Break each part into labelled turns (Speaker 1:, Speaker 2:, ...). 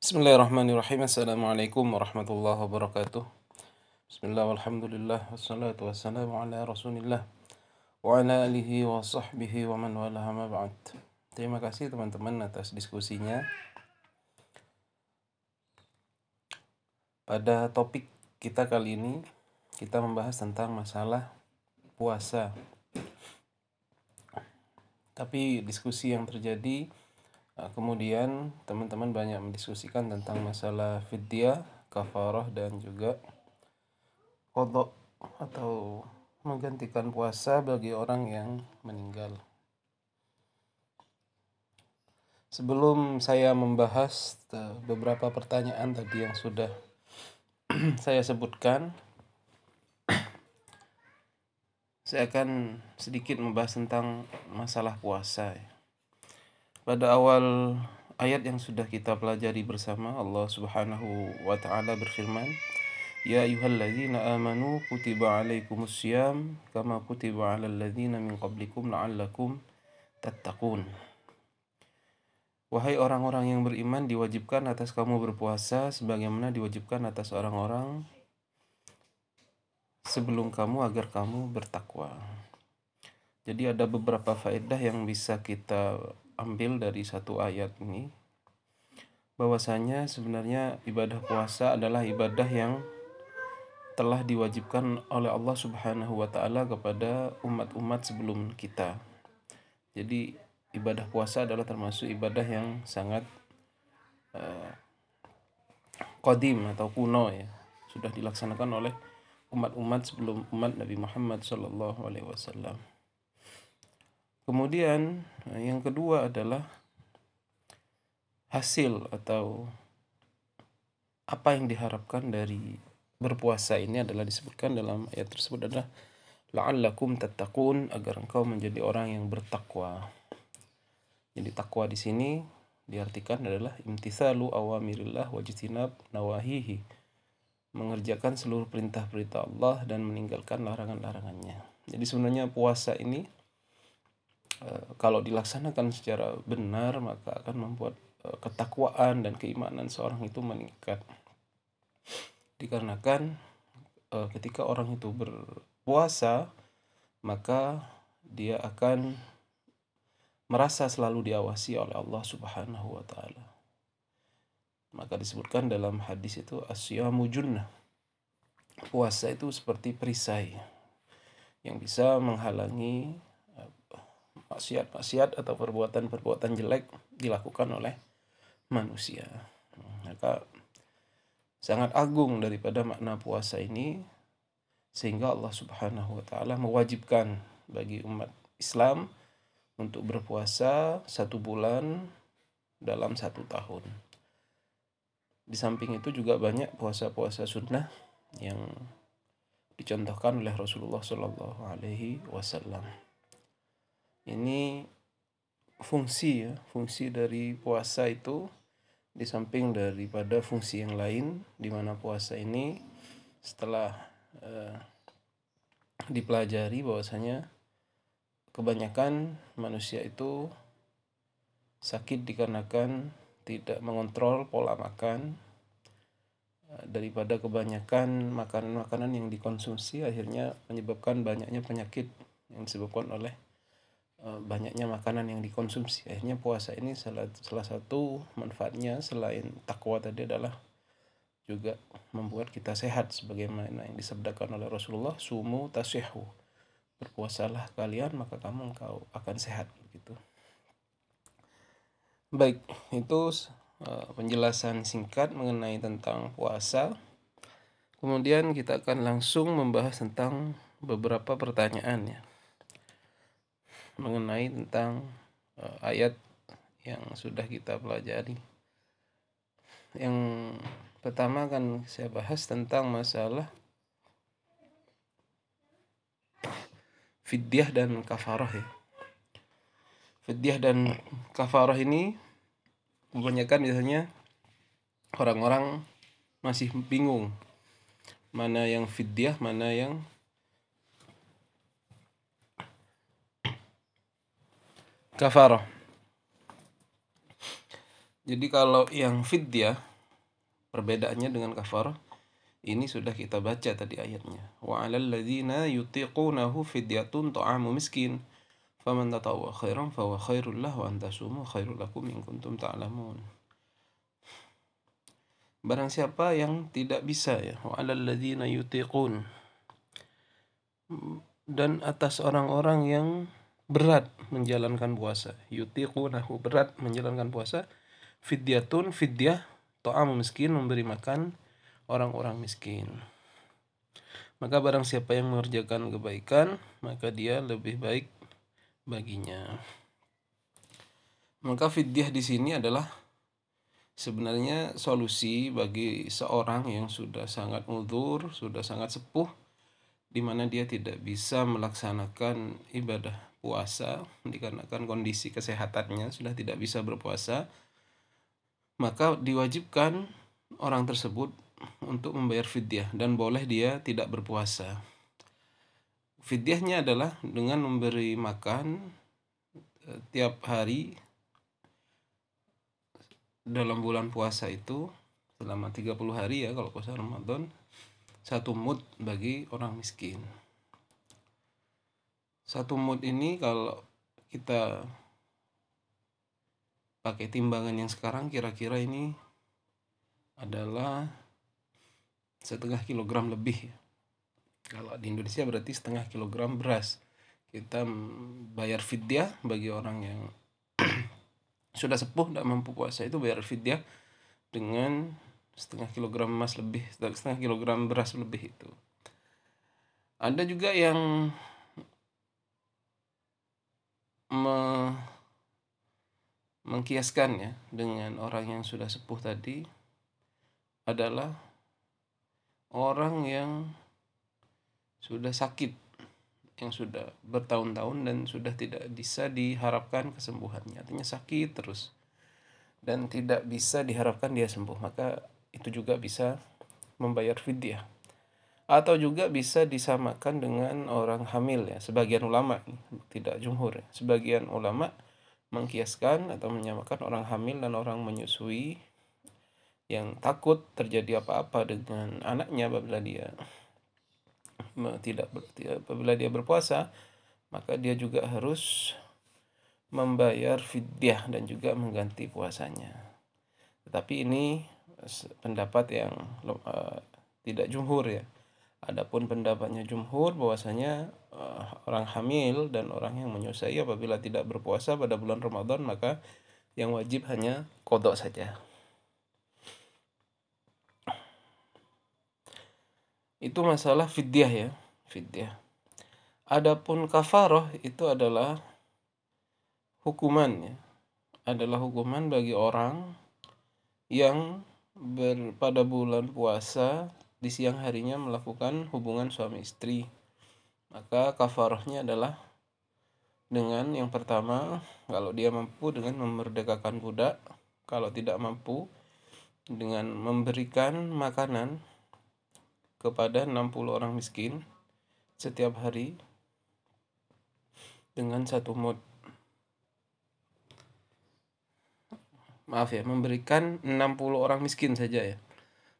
Speaker 1: Bismillahirrahmanirrahim. Assalamualaikum warahmatullahi wabarakatuh. Bismillah walhamdulillah wassalatu wassalamu ala rasulillah wa ala alihi wa sahbihi wa man ba'd. Terima kasih teman-teman atas diskusinya. Pada topik kita kali ini kita membahas tentang masalah puasa. Tapi diskusi yang terjadi kemudian teman-teman banyak mendiskusikan tentang masalah fidyah, kafarah dan juga kodok atau menggantikan puasa bagi orang yang meninggal. Sebelum saya membahas eh, beberapa pertanyaan tadi yang sudah saya sebutkan, saya akan sedikit membahas tentang masalah puasa. Pada awal ayat yang sudah kita pelajari bersama Allah Subhanahu wa taala berfirman, Ya ayyuhalladzina amanu kutiba alaikumus syiyam kama kutiba alal ladzina min qablikum la'allakum tattaqun. Wahai orang-orang yang beriman diwajibkan atas kamu berpuasa sebagaimana diwajibkan atas orang-orang sebelum kamu agar kamu bertakwa. Jadi ada beberapa faedah yang bisa kita ambil dari satu ayat ini bahwasanya sebenarnya ibadah puasa adalah ibadah yang telah diwajibkan oleh Allah Subhanahu wa taala kepada umat-umat sebelum kita. Jadi ibadah puasa adalah termasuk ibadah yang sangat uh, kodim atau kuno ya sudah dilaksanakan oleh umat-umat sebelum umat Nabi Muhammad Shallallahu Alaihi Wasallam. Kemudian yang kedua adalah hasil atau apa yang diharapkan dari berpuasa ini adalah disebutkan dalam ayat tersebut adalah la'allakum tattaqun agar engkau menjadi orang yang bertakwa. Jadi takwa di sini diartikan adalah imtithalu awamirillah wajtinab nawahihi. Mengerjakan seluruh perintah-perintah Allah dan meninggalkan larangan-larangannya. Jadi sebenarnya puasa ini Eh, kalau dilaksanakan secara benar maka akan membuat eh, ketakwaan dan keimanan seorang itu meningkat. Dikarenakan eh, ketika orang itu berpuasa maka dia akan merasa selalu diawasi oleh Allah Subhanahu wa taala. Maka disebutkan dalam hadis itu asyamu junnah. Puasa itu seperti perisai yang bisa menghalangi maksiat-maksiat atau perbuatan-perbuatan jelek dilakukan oleh manusia. Maka sangat agung daripada makna puasa ini sehingga Allah Subhanahu wa taala mewajibkan bagi umat Islam untuk berpuasa satu bulan dalam satu tahun. Di samping itu juga banyak puasa-puasa sunnah yang dicontohkan oleh Rasulullah Shallallahu Alaihi Wasallam ini fungsi ya fungsi dari puasa itu di samping daripada fungsi yang lain di mana puasa ini setelah uh, dipelajari bahwasanya kebanyakan manusia itu sakit dikarenakan tidak mengontrol pola makan eh, daripada kebanyakan makanan-makanan yang dikonsumsi akhirnya menyebabkan banyaknya penyakit yang disebabkan oleh Eh, banyaknya makanan yang dikonsumsi. Akhirnya puasa ini salah salah satu manfaatnya selain takwa tadi adalah juga membuat kita sehat sebagaimana yang disabdakan oleh Rasulullah sumu tasihu. Berpuasalah kalian maka kamu engkau akan sehat begitu baik itu uh, penjelasan singkat mengenai tentang puasa. Kemudian kita akan langsung membahas tentang beberapa pertanyaan ya mengenai tentang uh, ayat yang sudah kita pelajari. Yang pertama akan saya bahas tentang masalah fidyah dan kafarah ya. Fidyah dan kafarah ini kebanyakan biasanya orang-orang masih bingung mana yang fidyah, mana yang kafarah. Jadi kalau yang fidyah perbedaannya dengan kafarah ini sudah kita baca tadi ayatnya. Wa 'alal ladzina yutiqunahu fidyatun ta'amu miskin. Faman tatawwa khairan fahuwa khairul lahu wa antasumu khairul lakum in kuntum ta'lamun. Barang siapa yang tidak bisa ya wa 'alal ladzina yutiqun. Dan atas orang-orang yang berat menjalankan puasa yutiqunahu berat menjalankan puasa fidyatun fidyah ta'amu miskin memberi makan orang-orang miskin. Maka barang siapa yang mengerjakan kebaikan, maka dia lebih baik baginya. Maka fidyah di sini adalah sebenarnya solusi bagi seorang yang sudah sangat udur, sudah sangat sepuh, di mana dia tidak bisa melaksanakan ibadah puasa dikarenakan kondisi kesehatannya sudah tidak bisa berpuasa, maka diwajibkan orang tersebut untuk membayar fidyah dan boleh dia tidak berpuasa. Fidyahnya adalah dengan memberi makan eh, tiap hari dalam bulan puasa itu selama 30 hari ya kalau puasa Ramadan satu mud bagi orang miskin. Satu mud ini kalau kita pakai timbangan yang sekarang kira-kira ini adalah setengah kilogram lebih kalau di Indonesia berarti setengah kilogram beras kita bayar fidyah bagi orang yang sudah sepuh tidak mampu puasa itu bayar fidyah dengan setengah kilogram emas lebih setengah kilogram beras lebih itu. Ada juga yang me mengkiaskan ya dengan orang yang sudah sepuh tadi adalah orang yang sudah sakit yang sudah bertahun-tahun dan sudah tidak bisa diharapkan kesembuhannya. Artinya sakit terus dan tidak bisa diharapkan dia sembuh. Maka itu juga bisa membayar fidyah atau juga bisa disamakan dengan orang hamil ya sebagian ulama tidak jumhur ya. sebagian ulama mengkiaskan atau menyamakan orang hamil dan orang menyusui yang takut terjadi apa-apa dengan anaknya apabila dia tidak apabila dia berpuasa maka dia juga harus membayar fidyah dan juga mengganti puasanya. Tetapi ini pendapat yang uh, tidak jumhur ya. Adapun pendapatnya jumhur bahwasanya uh, orang hamil dan orang yang menyusai apabila tidak berpuasa pada bulan Ramadan maka yang wajib hanya kodok saja. itu masalah fidyah ya fidyah adapun kafaroh itu adalah hukuman ya adalah hukuman bagi orang yang ber, pada bulan puasa di siang harinya melakukan hubungan suami istri maka kafarohnya adalah dengan yang pertama kalau dia mampu dengan memerdekakan budak kalau tidak mampu dengan memberikan makanan kepada 60 orang miskin setiap hari dengan satu mud. Maaf ya, memberikan 60 orang miskin saja ya.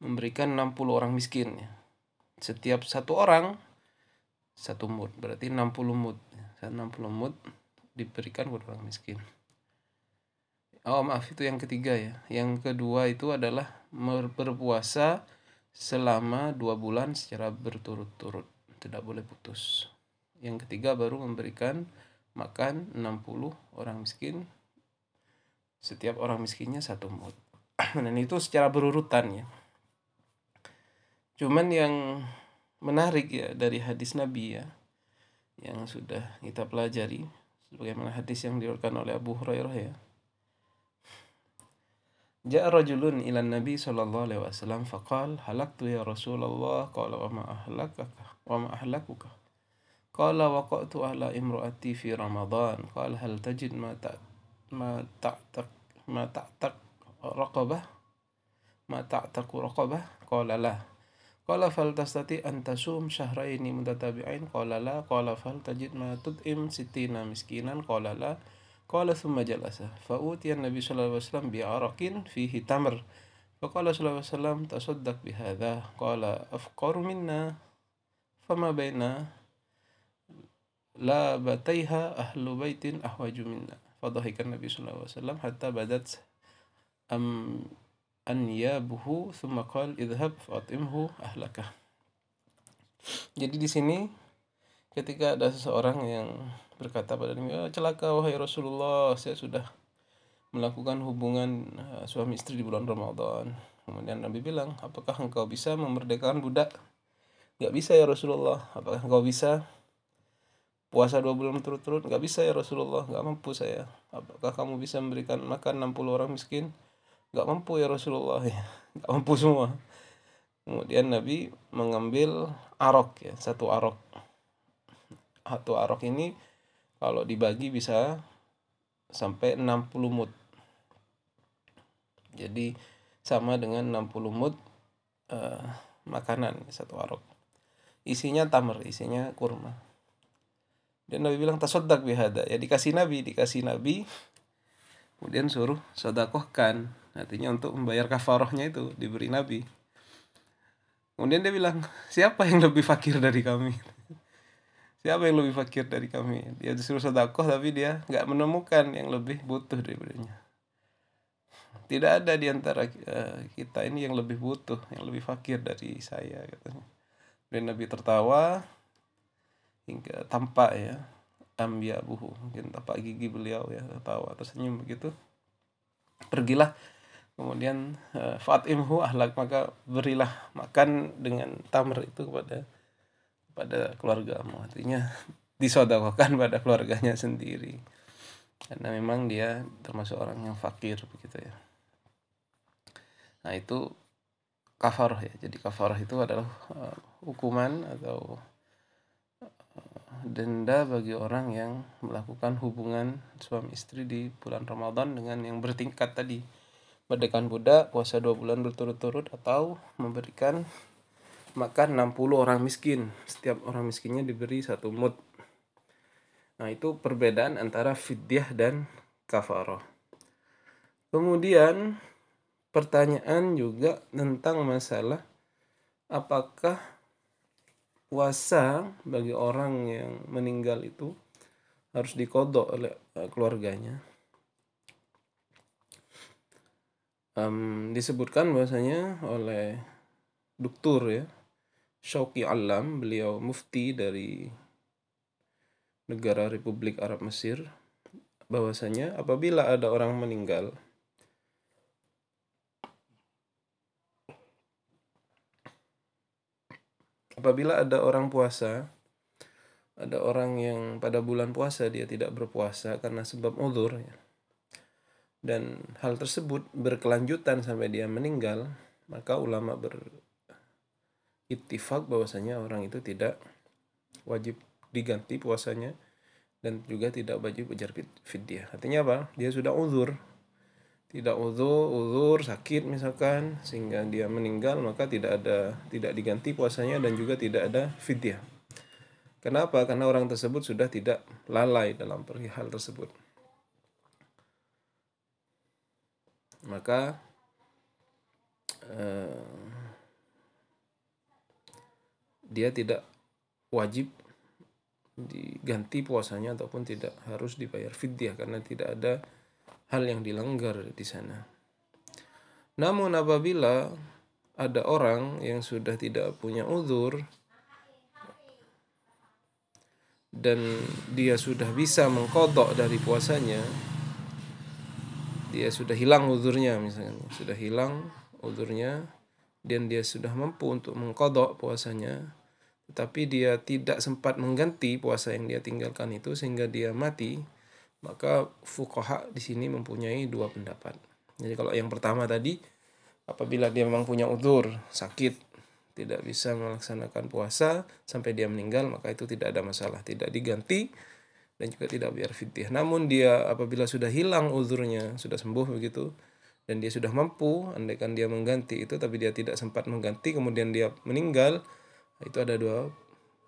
Speaker 1: Memberikan 60 orang miskin ya. Setiap satu orang satu mud, berarti 60 mud. 60 mud diberikan kepada orang miskin. Oh maaf itu yang ketiga ya. Yang kedua itu adalah berpuasa selama dua bulan secara berturut-turut tidak boleh putus yang ketiga baru memberikan makan 60 orang miskin setiap orang miskinnya satu mut dan itu secara berurutan ya. Cuman yang menarik ya dari hadis Nabi ya yang sudah kita pelajari sebagaimana hadis yang diriwayatkan oleh Abu Hurairah ya. Ja'a rajulun ila Nabi sallallahu alaihi wasallam faqal halaktu ya Rasulullah qala wa ma ahlakaka wa ma ahlakuka qala waqa'tu ala imraati fi Ramadan qala hal tajid ma ma ta'taq ma ta'taq raqabah ma ta'taq raqabah qala la qala fal tastati an tasum syahraini mutatabi'ain qala la qala fal tajid ma tut'im sittina miskinan qala la Qala thumma jalasa. Fa'utiya Nabi sallallahu alaihi wasallam bi'arakin fihi tamr. فقال صلى الله عليه وسلم تصدق بهذا قال أفقر منا فما بين لا بتيها أهل بيت أحوج منا fadhahikan Nabi sallallahu alaihi wasallam hatta badat am anyabuhu thumma qala idhhab fatimhu ahlaka. Jadi di sini ketika ada seseorang yang berkata pada Nabi oh, celaka wahai Rasulullah saya sudah melakukan hubungan uh, suami istri di bulan Ramadan. Kemudian Nabi bilang apakah engkau bisa memerdekakan budak? Nggak bisa ya Rasulullah apakah engkau bisa puasa dua bulan turut-turut? Gak bisa ya Rasulullah. Gak mampu saya. Apakah kamu bisa memberikan makan 60 orang miskin? Gak mampu ya Rasulullah. Gak mampu semua. Kemudian Nabi mengambil arok ya, satu arok. Satu arok ini kalau dibagi bisa sampai 60 mut jadi sama dengan 60 mut uh, makanan satu arok. Isinya tamar, isinya kurma. Dan Nabi bilang tasodak bihada. Ya dikasih Nabi, dikasih Nabi. Kemudian suruh sodakohkan. Artinya untuk membayar kafarohnya itu diberi Nabi. Kemudian dia bilang, siapa yang lebih fakir dari kami? siapa yang lebih fakir dari kami? Dia disuruh sodakoh tapi dia nggak menemukan yang lebih butuh daripadanya tidak ada di antara uh, kita ini yang lebih butuh, yang lebih fakir dari saya katanya. Dan Nabi tertawa hingga tampak ya. Ambia buhu mungkin tampak gigi beliau ya tertawa tersenyum begitu. Pergilah. Kemudian uh, fatimhu ahlak. Maka berilah makan dengan tamr itu kepada pada keluargamu. Artinya disodakokan pada keluarganya sendiri. Karena memang dia termasuk orang yang fakir begitu ya. Nah, itu kafarah ya. Jadi kafarah itu adalah uh, hukuman atau denda bagi orang yang melakukan hubungan suami istri di bulan Ramadan dengan yang bertingkat tadi. Merdekakan budak, puasa dua bulan berturut-turut atau memberikan makan 60 orang miskin. Setiap orang miskinnya diberi satu mud. Nah, itu perbedaan antara fidyah dan kafarah. Kemudian pertanyaan juga tentang masalah apakah puasa bagi orang yang meninggal itu harus dikodok oleh eh, keluarganya. Um, disebutkan bahwasanya oleh doktur ya Syauqi Alam, beliau mufti dari negara Republik Arab Mesir, bahwasanya apabila ada orang meninggal apabila ada orang puasa ada orang yang pada bulan puasa dia tidak berpuasa karena sebab uzur ya. dan hal tersebut berkelanjutan sampai dia meninggal maka ulama berittifak bahwasanya orang itu tidak wajib diganti puasanya dan juga tidak wajib ujar fidyah. Artinya apa? Dia sudah uzur tidak uzur, uzur sakit misalkan sehingga dia meninggal maka tidak ada tidak diganti puasanya dan juga tidak ada fidyah. Kenapa? Karena orang tersebut sudah tidak lalai dalam perihal tersebut. Maka eh, dia tidak wajib diganti puasanya ataupun tidak harus dibayar fidyah karena tidak ada hal yang dilanggar di sana. Namun apabila ada orang yang sudah tidak punya uzur dan dia sudah bisa mengkodok dari puasanya, dia sudah hilang uzurnya misalnya, sudah hilang uzurnya dan dia sudah mampu untuk mengkodok puasanya, tetapi dia tidak sempat mengganti puasa yang dia tinggalkan itu sehingga dia mati, maka fukoha di sini mempunyai dua pendapat. Jadi kalau yang pertama tadi, apabila dia memang punya udur, sakit, tidak bisa melaksanakan puasa sampai dia meninggal, maka itu tidak ada masalah, tidak diganti dan juga tidak biar fitih. Namun dia apabila sudah hilang uzurnya, sudah sembuh begitu, dan dia sudah mampu, andaikan dia mengganti itu, tapi dia tidak sempat mengganti, kemudian dia meninggal, itu ada dua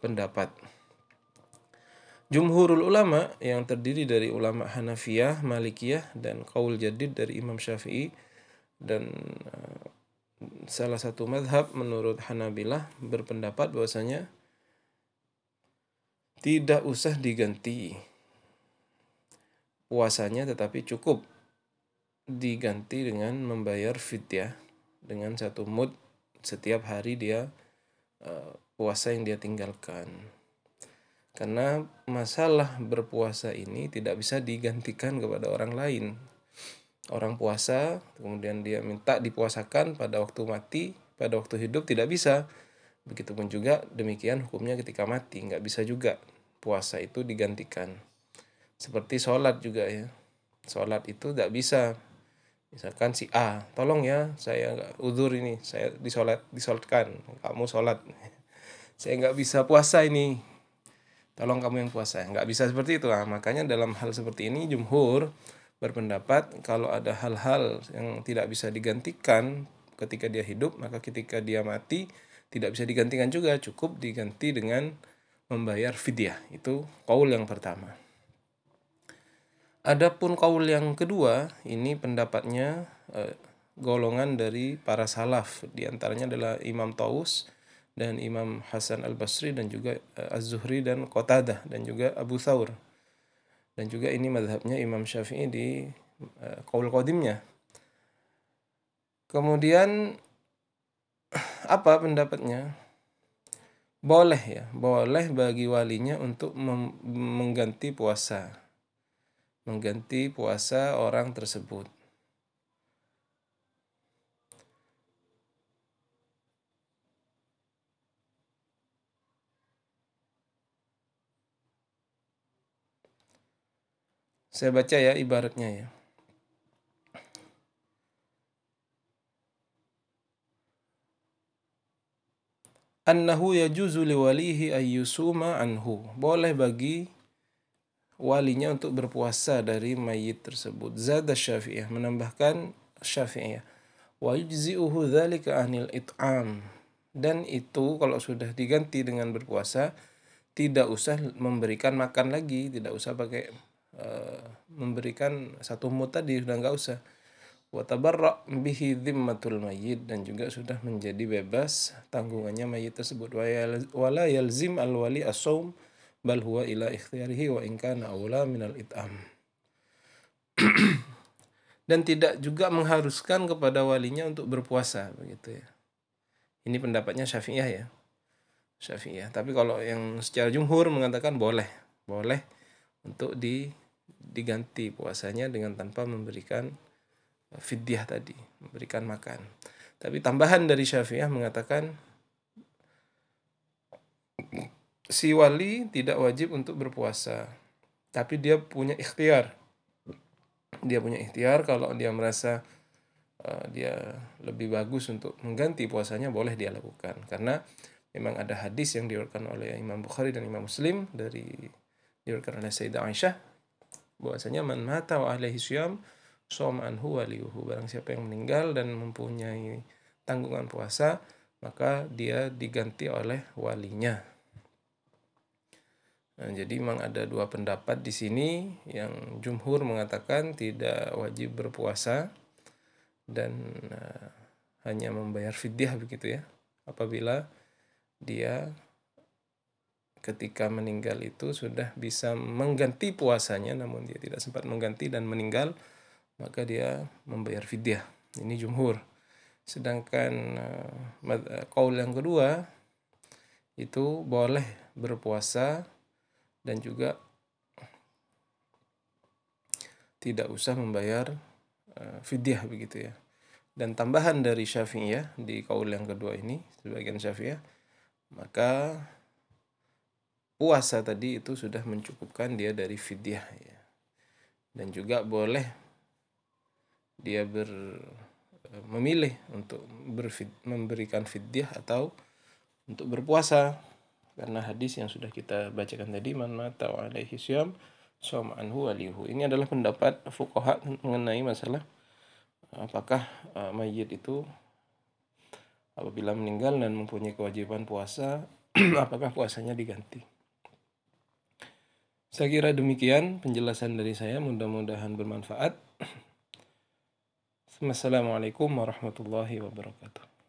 Speaker 1: pendapat. Jumhurul ulama yang terdiri dari ulama Hanafiyah, Malikiyah dan kaul jadid dari Imam Syafi'i dan uh, salah satu madhab menurut Hanabilah berpendapat bahwasanya tidak usah diganti puasanya tetapi cukup diganti dengan membayar fidyah dengan satu mud setiap hari dia uh, puasa yang dia tinggalkan. Karena masalah berpuasa ini tidak bisa digantikan kepada orang lain. Orang puasa, kemudian dia minta dipuasakan pada waktu mati, pada waktu hidup tidak bisa. Begitupun juga demikian hukumnya ketika mati, nggak bisa juga puasa itu digantikan. Seperti sholat juga ya. Sholat itu tidak bisa misalkan si A tolong ya saya nggak udur ini saya disolat disolatkan kamu sholat saya nggak bisa puasa ini tolong kamu yang puasa nggak bisa seperti itu nah, makanya dalam hal seperti ini jumhur berpendapat kalau ada hal-hal yang tidak bisa digantikan ketika dia hidup maka ketika dia mati tidak bisa digantikan juga. Cukup diganti dengan membayar fidyah. Itu kaul yang pertama. Adapun kaul yang kedua, ini pendapatnya eh, golongan dari para salaf, di antaranya adalah Imam Taus dan Imam Hasan Al-Basri dan juga eh, Az-Zuhri dan Qatadah dan juga Abu Thawr. Dan juga ini madhabnya Imam Syafi'i di eh, kaul qadimnya. Kemudian apa pendapatnya? Boleh ya, boleh bagi walinya untuk mengganti puasa mengganti puasa orang tersebut. Saya baca ya ibaratnya ya. Annahu yajuzu liwalihi ayyusuma anhu. Boleh bagi walinya untuk berpuasa dari mayit tersebut. Zada Syafi'iyah menambahkan Syafi'iyah. Wa yujzi'uhu dzalika anil it'am. Dan itu kalau sudah diganti dengan berpuasa tidak usah memberikan makan lagi, tidak usah pakai uh, memberikan satu mut tadi sudah enggak usah. Wa tabarra bihi dhimmatul mayyit dan juga sudah menjadi bebas tanggungannya mayit tersebut. Wa la yalzim al-wali as-saum bal huwa ila ikhtiyarihi wa in kana awla minal it'am dan tidak juga mengharuskan kepada walinya untuk berpuasa begitu ya ini pendapatnya Syafi'iyah ya Syafi'iyah tapi kalau yang secara jumhur mengatakan boleh boleh untuk di diganti puasanya dengan tanpa memberikan fidyah tadi memberikan makan tapi tambahan dari Syafi'iyah mengatakan si wali tidak wajib untuk berpuasa, tapi dia punya ikhtiar. Dia punya ikhtiar kalau dia merasa uh, dia lebih bagus untuk mengganti puasanya boleh dia lakukan karena memang ada hadis yang diriwayatkan oleh Imam Bukhari dan Imam Muslim dari diriwayatkan oleh Sayyidah Aisyah bahwasanya man mata wa alaihi syam shoma anhu waliyuhu barang siapa yang meninggal dan mempunyai tanggungan puasa maka dia diganti oleh walinya. Nah, jadi memang ada dua pendapat di sini. Yang jumhur mengatakan tidak wajib berpuasa dan uh, hanya membayar fidyah begitu ya. Apabila dia ketika meninggal itu sudah bisa mengganti puasanya namun dia tidak sempat mengganti dan meninggal maka dia membayar fidyah ini jumhur sedangkan uh, kaul yang kedua itu boleh berpuasa dan juga tidak usah membayar uh, fidyah begitu ya. Dan tambahan dari Syafi'iyah di kaul yang kedua ini sebagian Syafi'iyah maka puasa tadi itu sudah mencukupkan dia dari fidyah ya. Dan juga boleh dia ber eh, memilih untuk berfid, memberikan fidyah atau untuk berpuasa. Karena hadis yang sudah kita bacakan tadi man mata alaihi syam anhu walihu ini adalah pendapat fuqaha mengenai masalah apakah uh, mayit itu apabila meninggal dan mempunyai kewajiban puasa apakah puasanya diganti saya kira demikian penjelasan dari saya. Mudah-mudahan bermanfaat. Assalamualaikum warahmatullahi wabarakatuh